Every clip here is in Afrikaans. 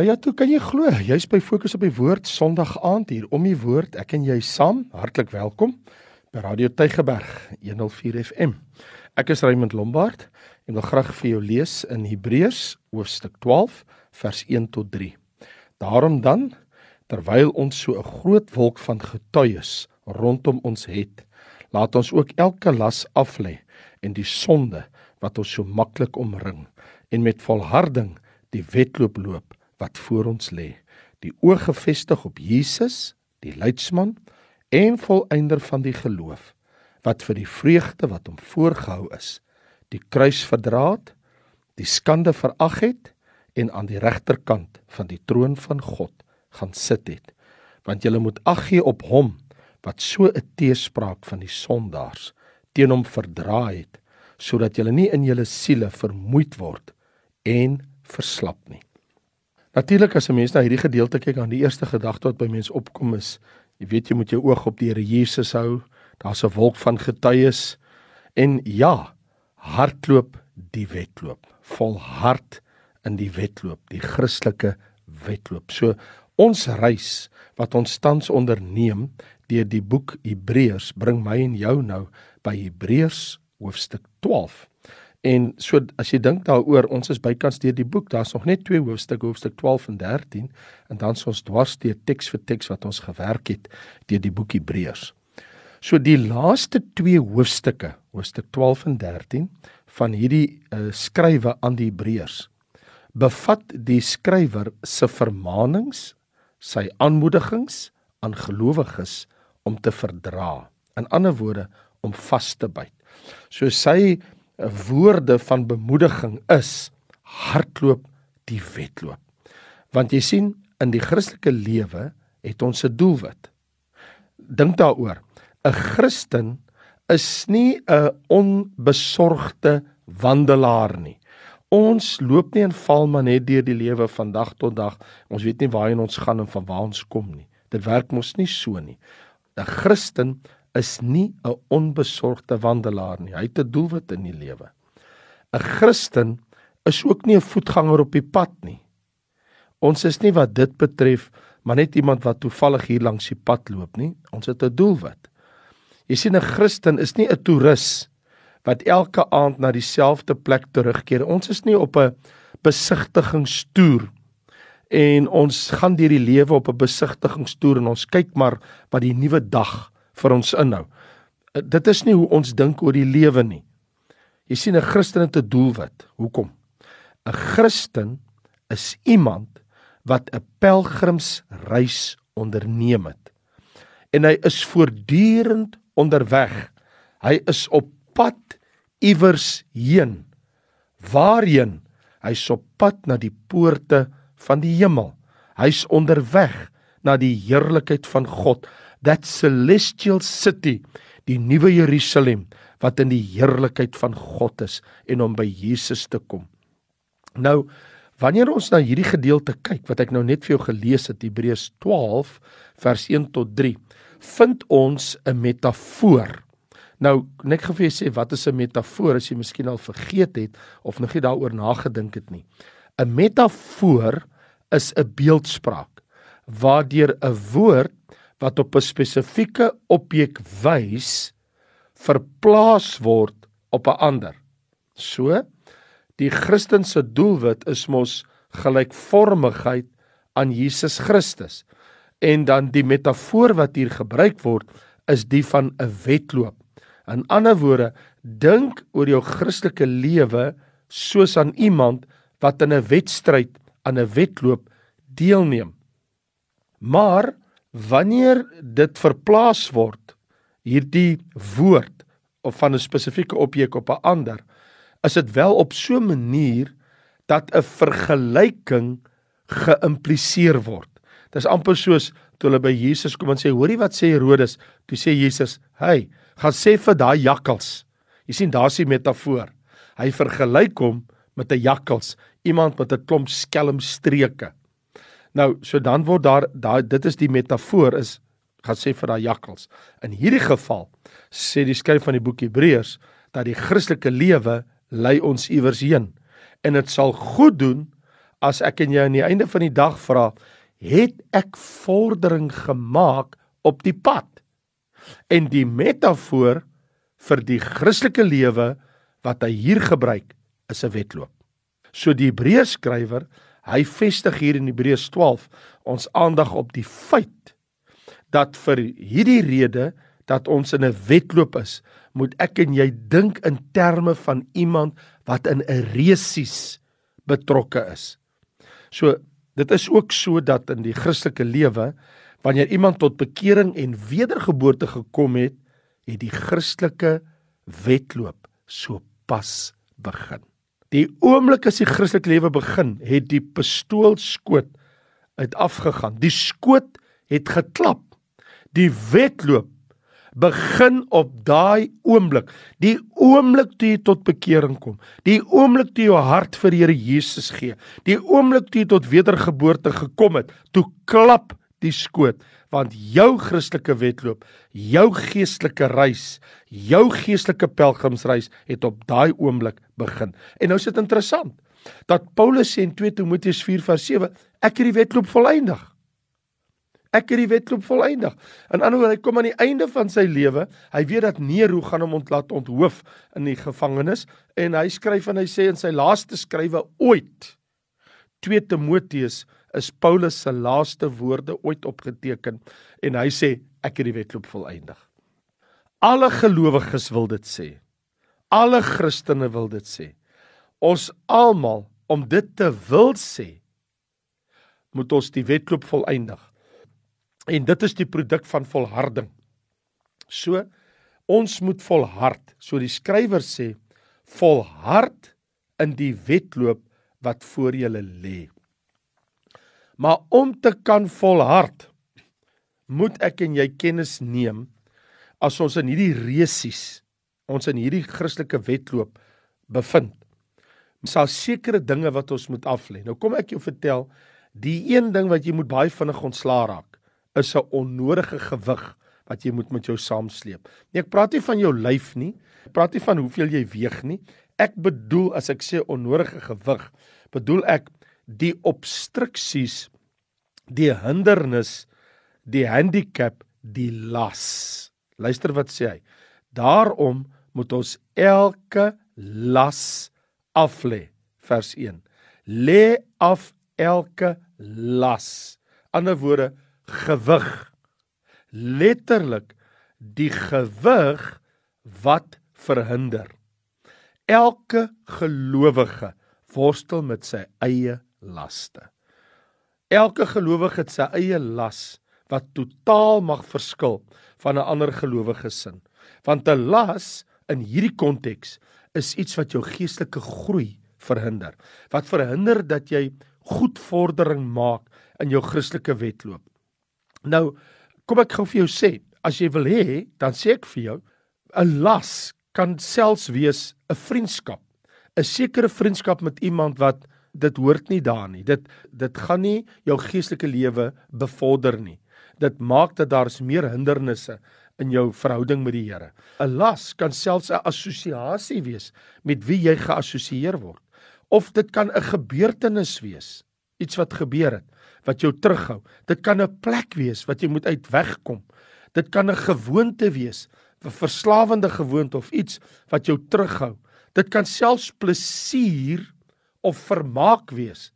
Nou ja, toe kan jy glo, jy's by Fokus op die Woord Sondag aand hier om die woord. Ek en jy saam, hartlik welkom by Radio Tygerberg 104 FM. Ek is Raymond Lombard en wil graag vir jou lees in Hebreërs hoofstuk 12 vers 1 tot 3. Daarom dan, terwyl ons so 'n groot wolk van getuies rondom ons het, laat ons ook elke las aflê en die sonde wat ons so maklik omring en met volharding die wedloop loop wat voor ons lê. Die oog gefestig op Jesus, die leidsman en volëinder van die geloof, wat vir die vreugde wat hom voorgehou is, die kruis verdra het, die skande verag het en aan die regterkant van die troon van God gaan sit het. Want jy moet ag gee op hom wat so 'n teespraak van die sondaars teen hom verdra het, sodat jy nie in jou siele vermoeid word en verslap nie. Natuurlik as 'n mens na hierdie gedeelte kyk, dan die eerste gedagte wat by mens opkom is, jy weet jy moet jou oog op die Here Jesus hou. Daar's 'n wolk van getuies en ja, hardloop die wedloop. Volhard in die wedloop, die Christelike wedloop. So ons reis wat ons tans onderneem deur die boek Hebreërs bring my en jou nou by Hebreërs hoofstuk 12. En so as jy dink daaroor, ons is bykans deur die boek. Daar's nog net twee hoofstukke, hoofstuk 12 en 13, en dan is ons dwars deur teks vir teks wat ons gewerk het deur die boek Hebreërs. So die laaste twee hoofstukke, hoofstuk 12 en 13 van hierdie uh, skrywe aan die Hebreërs bevat die skrywer se vermaanings, sy aanmoedigings aan gelowiges om te verdra. In ander woorde, om vas te byt. So sy woorde van bemoediging is hardloop die wedloop. Want jy sien in die Christelike lewe het ons 'n doelwit. Dink daaroor. 'n Christen is nie 'n onbesorgde wandelaar nie. Ons loop nie en val maar net deur die lewe van dag tot dag. Ons weet nie waarheen ons gaan en van waar ons kom nie. Dit werk mos nie so nie. 'n Christen is nie 'n onbesorgde wandelaar nie. Hy het 'n doelwit in die lewe. 'n Christen is ook nie 'n voetganger op die pad nie. Ons is nie wat dit betref, maar net iemand wat toevallig hier langs die pad loop nie. Ons het 'n doelwit. Jy sien 'n Christen is nie 'n toerus wat elke aand na dieselfde plek terugkeer. Ons is nie op 'n besigtigingstoer en ons gaan deur die lewe op 'n besigtigingstoer en ons kyk maar wat die nuwe dag vir ons inhou. Eh, dit is nie hoe ons dink oor die lewe nie. Jy sien 'n Christen het 'n doelwit. Hoekom? 'n Christen is iemand wat 'n pelgrimsreis onderneem het. En hy is voortdurend onderweg. Hy is op pad iewers heen. Waarheen? Hy's op pad na die poorte van die hemel. Hy's onderweg na die heerlikheid van God that celestial city, die nuwe Jerusalem wat in die heerlikheid van God is en om by Jesus te kom. Nou, wanneer ons na hierdie gedeelte kyk wat ek nou net vir jou gelees het, Hebreërs 12 vers 1 tot 3, vind ons 'n metafoor. Nou, net gou vir jou sê wat is 'n metafoor as jy miskien al vergeet het of nog nie daaroor nagedink het nie. 'n Metafoor is 'n beeldspraak waardeur 'n woord wat op 'n spesifieke objek wys verplaas word op 'n ander. So die Christen se doelwit is mos gelykvormigheid aan Jesus Christus. En dan die metafoor wat hier gebruik word is die van 'n wedloop. In ander woorde, dink oor jou Christelike lewe soos aan iemand wat in 'n wedstryd aan 'n wedloop deelneem. Maar wanneer dit verplaas word hierdie woord of van 'n spesifieke objek op 'n ander is dit wel op so 'n manier dat 'n vergelyking geïmpliseer word. Dis amper soos toe hulle by Jesus kom en sê hoorie wat sê Herodes? Toe sê Jesus, "Hey, gaan sê vir daai jakkals." Jy sien daar's die metafoor. Hy vergelyk hom met 'n jakkals, iemand met 'n klomp skelmstreke. Nou, so dan word daar daai dit is die metafoor is gaan sê vir daai jakkals. In hierdie geval sê die skryf van die boek Hebreërs dat die Christelike lewe lei ons iewers heen en dit sal goed doen as ek en jy aan die einde van die dag vra, het ek vordering gemaak op die pad? En die metafoor vir die Christelike lewe wat hy hier gebruik is 'n wedloop. So die Hebreërs skrywer, hy vestig hier in Hebreërs 12 ons aandag op die feit dat vir hierdie rede dat ons in 'n wedloop is, moet ek en jy dink in terme van iemand wat in 'n resies betrokke is. So dit is ook so dat in die Christelike lewe wanneer iemand tot bekering en wedergeboorte gekom het, het die Christelike wedloop so pas begin. Die oomblik as die Christelike lewe begin, het die pistoolskoot uit afgegaan. Die skoot het geklap. Die wedloop begin op daai oomblik. Die oomblik toe jy tot bekering kom. Die oomblik toe jy jou hart vir Here Jesus gee. Die oomblik toe jy tot wedergeboorte gekom het, toe klap die skoot want jou Christelike wedloop, jou geestelike reis, jou geestelike pelgrimsreis het op daai oomblik begin. En nou is dit interessant dat Paulus sê in 2 Timoteus 4:7, ek het die wedloop volëindig. Ek het die wedloop volëindig. In ander woorde, hy kom aan die einde van sy lewe. Hy weet dat Nero gaan hom ontlaat onthoof in die gevangenis en hy skryf en hy sê in sy laaste skrywe ooit 2 Timoteus is Paulus se laaste woorde ooit opgeteken en hy sê ek het die wedloop volëindig. Alle gelowiges wil dit sê. Alle Christene wil dit sê. Ons almal om dit te wil sê moet ons die wedloop volëindig. En dit is die produk van volharding. So ons moet volhard. So die skrywer sê volhard in die wedloop wat voor julle lê. Maar om te kan volhard moet ek en jy kennis neem as ons in hierdie resies ons in hierdie Christelike wedloop bevind. Ons sal sekere dinge wat ons moet aflê. Nou kom ek jou vertel, die een ding wat jy moet baie vinnig ontslaa raak is 'n onnodige gewig wat jy moet met jou saamsleep. Nee, ek praat nie van jou lyf nie. Ek praat nie van hoeveel jy weeg nie. Ek bedoel as ek sê onnodige gewig, bedoel ek die obstruksies, die hindernis, die handicap, die las. Luister wat sê hy. Daarom moet ons elke las af lê. Vers 1. Lê af elke las. Ander woorde gewig letterlik die gewig wat verhinder elke gelowige worstel met sy eie laste elke gelowige het sy eie las wat totaal mag verskil van 'n ander gelowige sin want 'n las in hierdie konteks is iets wat jou geestelike groei verhinder wat verhinder dat jy goed vordering maak in jou Christelike wedloop Nou, kom ek gou vir jou sê, as jy wil hê, dan sê ek vir jou, 'n las kan selfs wees 'n vriendskap. 'n Sekere vriendskap met iemand wat dit hoort nie daar nie. Dit dit gaan nie jou geestelike lewe bevorder nie. Dit maak dat daar's meer hindernisse in jou verhouding met die Here. 'n Las kan selfs 'n assosiasie wees met wie jy geassosieer word. Of dit kan 'n gebeurtenis wees, iets wat gebeur het wat jou terughou. Dit kan 'n plek wees wat jy moet uit wegkom. Dit kan 'n gewoonte wees, 'n verslawende gewoonte of iets wat jou terughou. Dit kan selfs plesier of vermaak wees.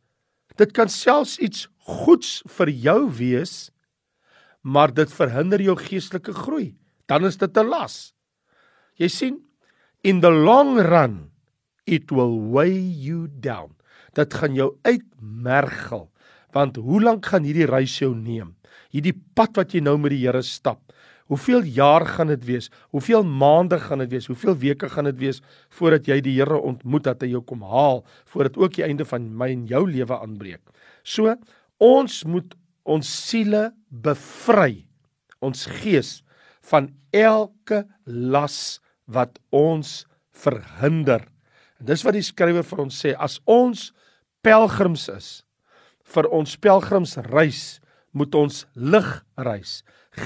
Dit kan selfs iets goeds vir jou wees, maar dit verhinder jou geestelike groei. Dan is dit 'n las. Jy sien, in the long run it will weigh you down. Dit gaan jou uitmergel Want hoe lank gaan hierdie reis jou neem? Hierdie pad wat jy nou met die Here stap. Hoeveel jaar gaan dit wees? Hoeveel maande gaan dit wees? Hoeveel weke gaan dit wees voordat jy die Here ontmoet dat hy jou kom haal voordat ook die einde van my en jou lewe aanbreek? So, ons moet ons siele bevry. Ons gees van elke las wat ons verhinder. En dis wat die skrywer vir ons sê, as ons pelgrims is, vir ons pelgrimsreis moet ons lig reis.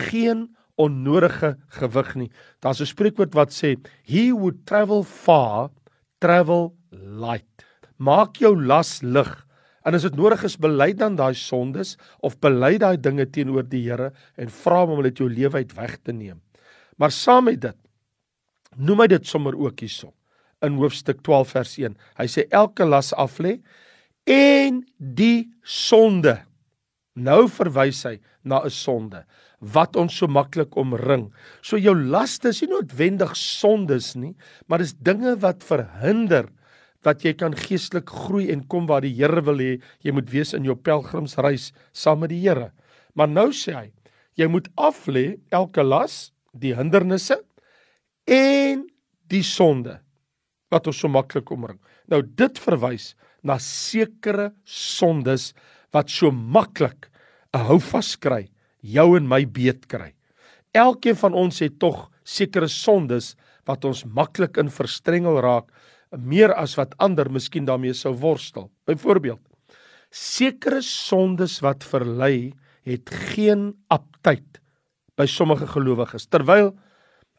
Geen onnodige gewig nie. Daar's 'n spreekwoord wat sê, "He who travel far, travel light." Maak jou las lig En as dit nodig is, bely dan daai sondes of bely daai dinge teenoor die Here en vra hom om dit jou lewe uit weg te neem. Maar saam met dit noem hy dit sommer ook hierso in hoofstuk 12 vers 1. Hy sê elke las af lê en die sonde. Nou verwys hy na 'n sonde wat ons so maklik omring. So jou laste is nie noodwendig sondes nie, maar dis dinge wat verhinder dat jy kan geestelik groei en kom waar die Here wil hê jy moet wees in jou pelgrimsreis saam met die Here. Maar nou sê hy, jy moet af lê elke las, die hindernisse en die sonde wat ons so maklik omring. Nou dit verwys na sekere sondes wat so maklik 'n houvas kry, jou en my beet kry. Elkeen van ons het tog sekere sondes wat ons maklik in verstrengel raak meer as wat ander miskien daarmee sou worstel. Byvoorbeeld, sekere sondes wat verlei het geen aptyd by sommige gelowiges terwyl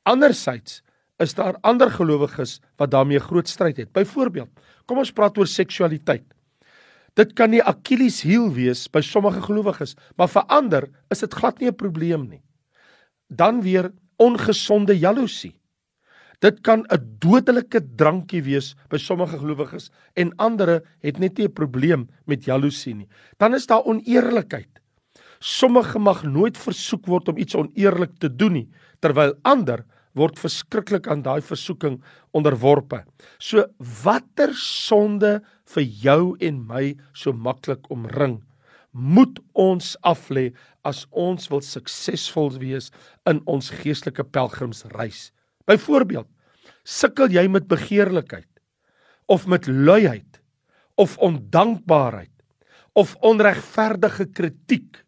andersins is daar ander gelowiges wat daarmee groot stryd het. Byvoorbeeld, kom ons praat oor seksualiteit. Dit kan nie Achilles heel wees by sommige gelowiges, maar vir ander is dit glad nie 'n probleem nie. Dan weer ongesonde jaloesie. Dit kan 'n dodelike drankie wees by sommige gelowiges en ander het net nie 'n probleem met jaloesie nie. Dan is daar oneerlikheid. Sommige mag nooit versoek word om iets oneerlik te doen nie, terwyl ander word verskriklik aan daai versoeking onderworpe. So watter sonde vir jou en my so maklik omring, moet ons aflê as ons wil suksesvol wees in ons geestelike pelgrimsreis. Byvoorbeeld, sukkel jy met begeerlikheid of met luiheid of ondankbaarheid of onregverdige kritiek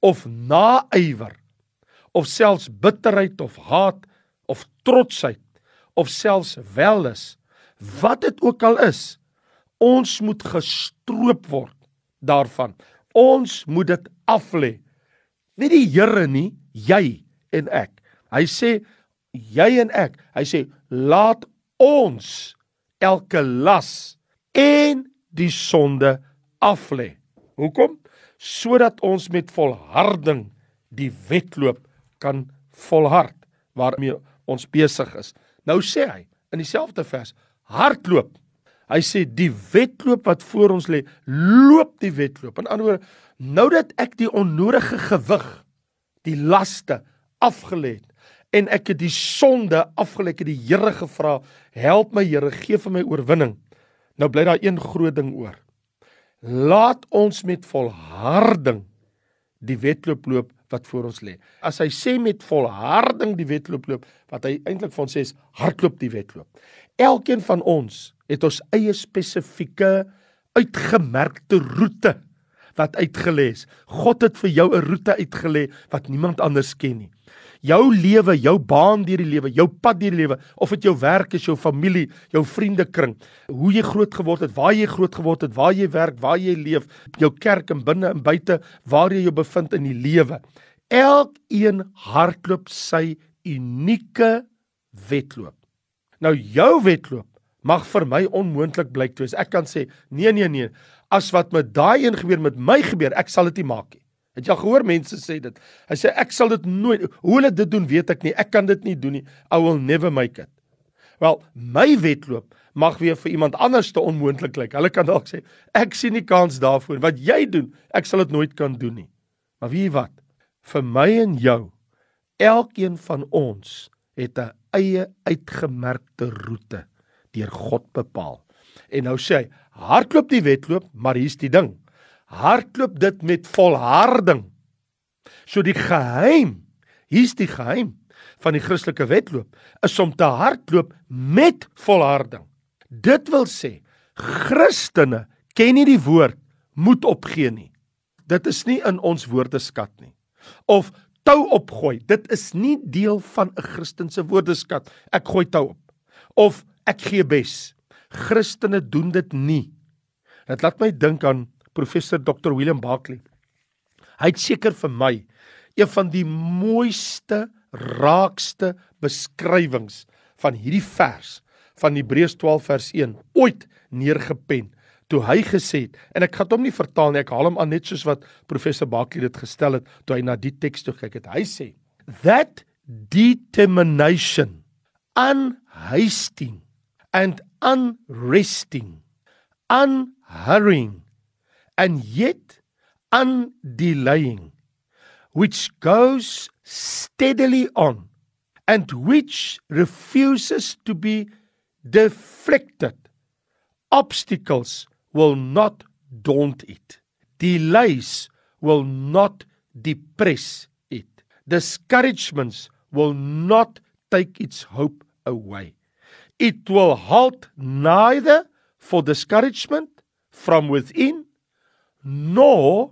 of naaiwer of selfs bitterheid of haat of trotsheid of selfs welis wat dit ook al is ons moet gestroop word daarvan. Ons moet dit af lê. Nie die Here nie jy en ek. Hy sê jy en ek hy sê laat ons elke las en die sonde af lê. Hoekom? Sodat ons met volharding die wedloop kan volhard waarmee ons besig is. Nou sê hy in dieselfde vers: hardloop. Hy sê die wedloop wat voor ons lê, loop die wedloop. In ander woorde, nou dat ek die onnodige gewig, die laste afgelê het en ek het die sonde afgelê, ek het die Here gevra, help my Here, gee vir my oorwinning. Nou bly daar een groot ding oor. Laat ons met volharding die wedloop loop wat voor ons lê. As hy sê met volharding die wedloop loop, wat hy eintlik ons sê is hardloop die wedloop. Elkeen van ons het ons eie spesifieke uitgemerkte roete wat uitgelê is. God het vir jou 'n roete uitgelê wat niemand anders ken nie jou lewe, jou baan deur die lewe, jou pad deur die lewe, of dit jou werk is, jou familie, jou vriendekring, hoe jy groot geword het, waar jy groot geword het, waar jy werk, waar jy leef, jou kerk en binne en buite, waar jy jou bevind in die lewe. Elkeen hardloop sy unieke wedloop. Nou jou wedloop mag vir my onmoontlik blyk toe. Ek kan sê, nee nee nee, as wat met daai een gebeur met my gebeur, ek sal dit nie maak nie. Het jy gehoor mense sê dit? Hy sê ek sal dit nooit hoe hulle dit doen weet ek nie. Ek kan dit nie doen nie. I will never make it. Wel, my wedloop mag weer vir iemand anders te onmoontlik lyk. Hulle kan dalk sê ek sien nie kans daarvoor. Wat jy doen, ek sal dit nooit kan doen nie. Maar weet jy wat? Vir my en jou, elkeen van ons het 'n eie uitgemerkte roete deur God bepaal. En nou sê hy, hardloop die wedloop, maar hier's die ding hardloop dit met volharding. So die geheim, hier's die geheim van die Christelike wedloop, is om te hardloop met volharding. Dit wil sê Christene ken nie die woord moet opgee nie. Dit is nie in ons woordeskat nie. Of tou opgooi, dit is nie deel van 'n Christelike woordeskat. Ek gooi tou op. Of ek gee bes. Christene doen dit nie. Dit laat my dink aan professor Dr William Barkley. Hy het seker vir my een van die mooiste, raakste beskrywings van hierdie vers van Hebreërs 12 vers 1 ooit neergepen toe hy gesê het en ek gaan hom nie vertaal nie, ek haal hom aan net soos wat professor Bakley dit gestel het toe hy na die teks toe kyk het. Hy sê that determination unhasting and unresting unhurrying and yet undelaying which goes steadily on and which refuses to be deflected. Obstacles will not daunt it. Delays will not depress it. Discouragements will not take its hope away. It will halt neither for discouragement from within nor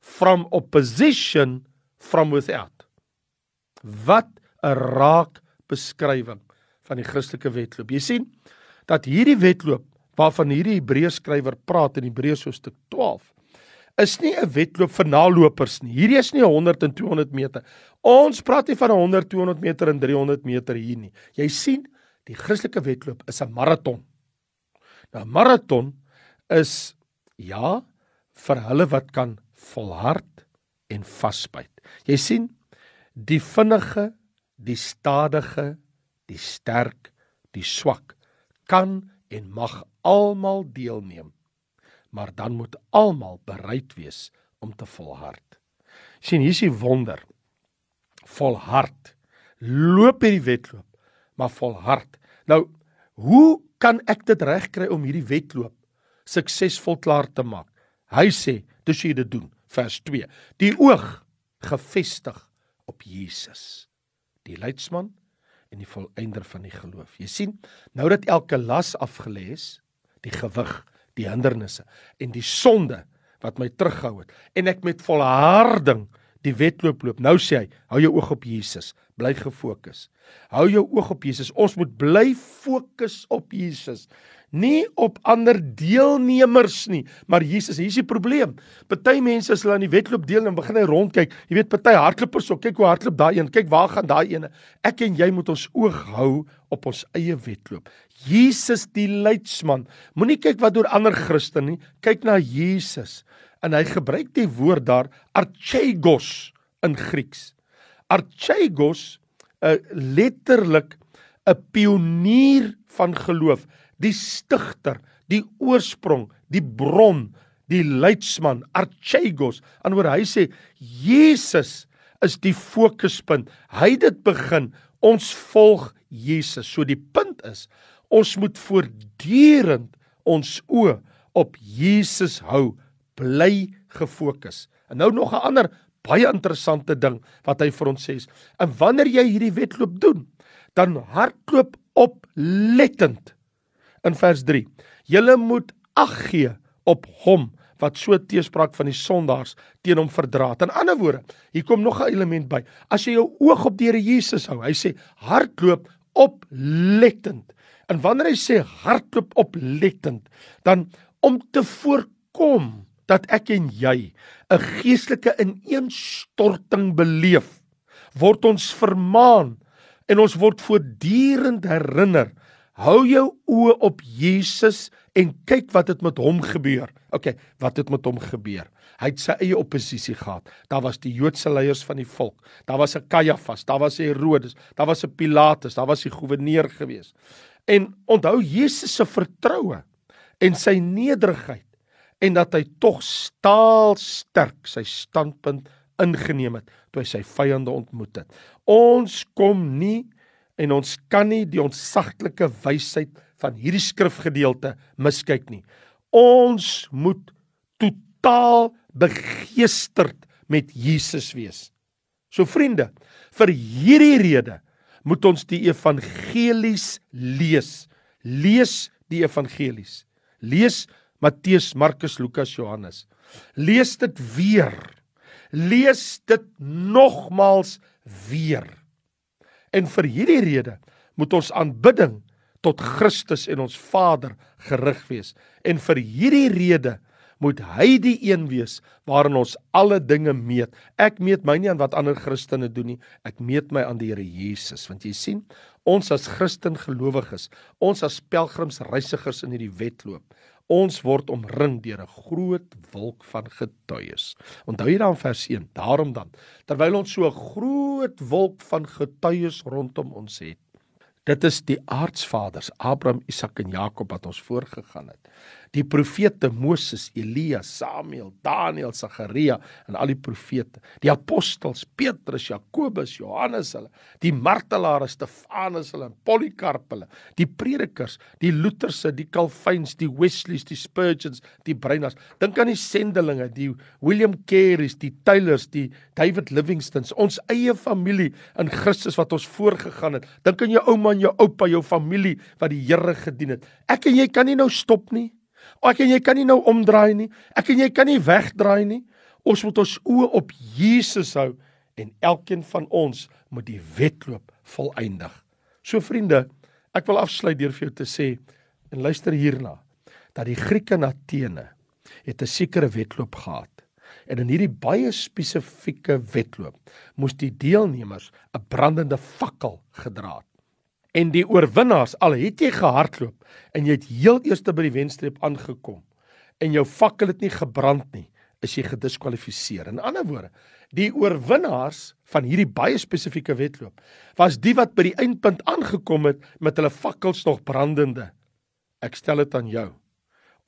from opposition from without. Wat 'n raak beskrywing van die Christelike wedloop. Jy sien dat hierdie wedloop waarvan hierdie Hebreërs skrywer praat in Hebreërs hoofstuk 12 is nie 'n wedloop vir nalopers nie. Hierdie is nie 100 en 200 meter. Ons praat nie van 100, 200 meter en 300 meter hier nie. Jy sien, die Christelike wedloop is 'n maraton. Nou 'n maraton is ja vir hulle wat kan volhard en vasbyt. Jy sien, die vinnige die stadige, die sterk, die swak kan en mag almal deelneem. Maar dan moet almal bereid wees om te volhard. sien hier's die wonder. Volhard. Loop hierdie wedloop, maar volhard. Nou, hoe kan ek dit regkry om hierdie wedloop suksesvol klaar te maak? Hy sê, dis jy dit doen. Vers 2. Die oog gefestig op Jesus die leidsman en die volëinder van die geloof. Jy sien, nou dat elke las afgelê is, die gewig, die hindernisse en die sonde wat my terughou het en ek met volharding die wedloop loop. Nou sê hy, hou jou oog op Jesus, bly gefokus. Hou jou oog op Jesus. Ons moet bly fokus op Jesus nie op ander deelnemers nie, maar Jesus, hier is die probleem. Party mense as hulle aan die wedloop deel en begin hy rondkyk, jy weet party hardlopers ook, kyk hoe hardloop daai een, kyk waar gaan daai ene. Ek en jy moet ons oog hou op ons eie wedloop. Jesus die leidsman. Moenie kyk wat doen ander Christene nie, kyk na Jesus. En hy gebruik die woord daar archegos in Grieks. Archegos, uh, letterlik 'n pionier van geloof die stigter, die oorsprong, die bron, die leidsman, Archegos. Anders hy sê Jesus is die fokuspunt. Hy het dit begin. Ons volg Jesus. So die punt is ons moet voortdurend ons oë op Jesus hou. Bly gefokus. En nou nog 'n ander baie interessante ding wat hy vir ons sê. En wanneer jy hierdie wedloop doen, dan hardloop oplettend in vers 3. Julle moet ag gee op hom wat so teespraak van die sondaars teen hom verdra. In ander woorde, hier kom nog 'n element by. As jy jou oog op die Here Jesus hou, hy sê hardloop oplettend. En wanneer hy sê hardloop oplettend, dan om te voorkom dat ek en jy 'n geestelike ineenstorting beleef, word ons vermaan en ons word voortdurend herinner Hou jou oë op Jesus en kyk wat het met hom gebeur. OK, wat het met hom gebeur? Hy het sy eie oppositie gehad. Daar was die Joodse leiers van die volk. Daar was 'n Kajafas, daar was Herodes, daar was 'n Pilatus, daar was die goewerneur gewees. En onthou Jesus se vertroue en sy nederigheid en dat hy tog staal sterk sy standpunt ingeneem het toe hy sy vyande ontmoet het. Ons kom nie en ons kan nie die ontsaglike wysheid van hierdie skrifgedeelte miskyk nie. Ons moet totaal begeesterd met Jesus wees. So vriende, vir hierdie rede moet ons die evangelies lees. Lees die evangelies. Lees Matteus, Markus, Lukas, Johannes. Lees dit weer. Lees dit nogmals weer. En vir hierdie rede moet ons aanbidding tot Christus en ons Vader gerig wees. En vir hierdie rede moet hy die een wees waarin ons alle dinge meet. Ek meet my nie aan wat ander Christene doen nie. Ek meet my aan die Here Jesus, want jy sien, ons as Christen gelowiges, ons as pelgrims reisigers in hierdie wedloop, Ons word omring deur 'n groot wolk van getuies. Onthou jy dan vers 1? Daarom dan, terwyl ons so 'n groot wolk van getuies rondom ons het, Dit is die aardsvaders Abraham, Isak en Jakob wat ons voorgegaan het. Die profete Moses, Elia, Samuel, Daniël, Sagaria en al die profete. Die apostels Petrus, Jakobus, Johannes hulle, die martelaars Stefanus hulle en Polycarp hulle, die predikers, die Lutherse, die Calvins, die Wesleys, die Spurgeons, die Breiners. Dink aan die sendelinge, die William Carey's, die Taylors, die David Livingstones, ons eie familie in Christus wat ons voorgegaan het. Dink aan jou ouma en jou oupa, jou familie wat die Here gedien het. Ek en jy kan nie nou stop nie. Ek en jy kan nie nou omdraai nie. Ek en jy kan nie wegdraai nie. Ons moet ons oë op Jesus hou en elkeen van ons moet die wedloop volëindig. So vriende, ek wil afsluit deur vir jou te sê en luister hierna dat die Grieke in Athene het 'n sekere wedloop gehad. En in hierdie baie spesifieke wedloop moes die deelnemers 'n brandende fakkel gedra het. En die oorwinnaars, al het jy gehardloop en jy het heel eers by die wenstreep aangekom en jou fakkel het nie gebrand nie, is jy gediskwalifiseer. In ander woorde, die oorwinnaars van hierdie baie spesifieke wedloop was die wat by die eindpunt aangekom het met hulle fakkels nog brandende. Ek stel dit aan jou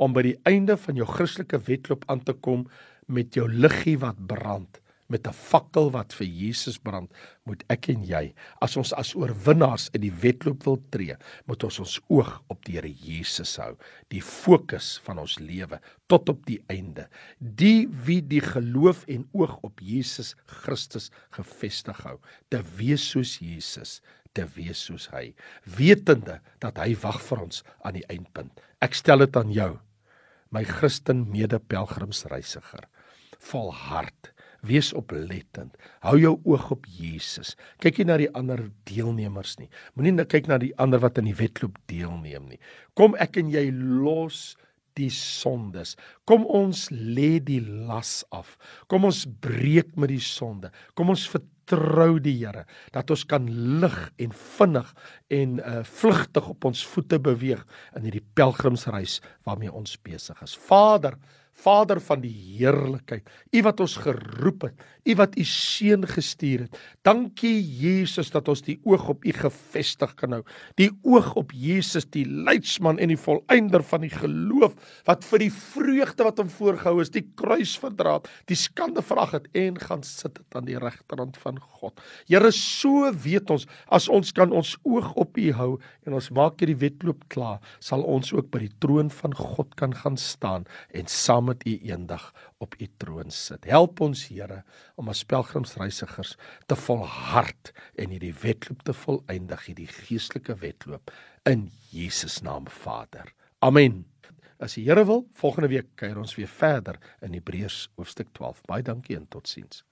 om by die einde van jou Christelike wedloop aan te kom met jou liggie wat brand met 'n fakkel wat vir Jesus brand, moet ek en jy, as ons as oorwinnaars in die wedloop wil tree, moet ons ons oog op die Here Jesus hou, die fokus van ons lewe tot op die einde. Die wie die geloof en oog op Jesus Christus gefestig hou, te wees soos Jesus te wees soos hy wetende dat hy wag vir ons aan die eindpunt ek stel dit aan jou my Christen medepelgrimsreisiger volhard Wees oplettend. Hou jou oog op Jesus. Kyk nie na die ander deelnemers nie. Moenie kyk na die ander wat in die wedloop deelneem nie. Kom ek en jy los die sondes. Kom ons lê die las af. Kom ons breek met die sonde. Kom ons vertrou die Here dat ons kan lig en vinnig en uh vlugtig op ons voete beweeg in hierdie pelgrimsreis waarmee ons besig is. Vader, Vader van die heerlikheid, U wat ons geroep het, U wat U seun gestuur het. Dankie Jesus dat ons die oog op U gefestig kan hou. Die oog op Jesus, die leidsman en die volëinder van die geloof wat vir die vreugde wat hom voorgehou is, die kruis verdra het, die skande verag het en gaan sit het aan die regterhand van God. Here, so weet ons as ons kan ons oog op U hou en ons maak hierdie wedloop klaar, sal ons ook by die troon van God kan gaan staan en saam met U eendag op U troon sit. Help ons Here om as pelgrimsreisigers te volhard en hierdie wedloop te volëindig, hierdie geestelike wedloop in Jesus naam Vader. Amen. As die Here wil, volgende week kuier ons weer verder in Hebreërs hoofstuk 12. Baie dankie en totsiens.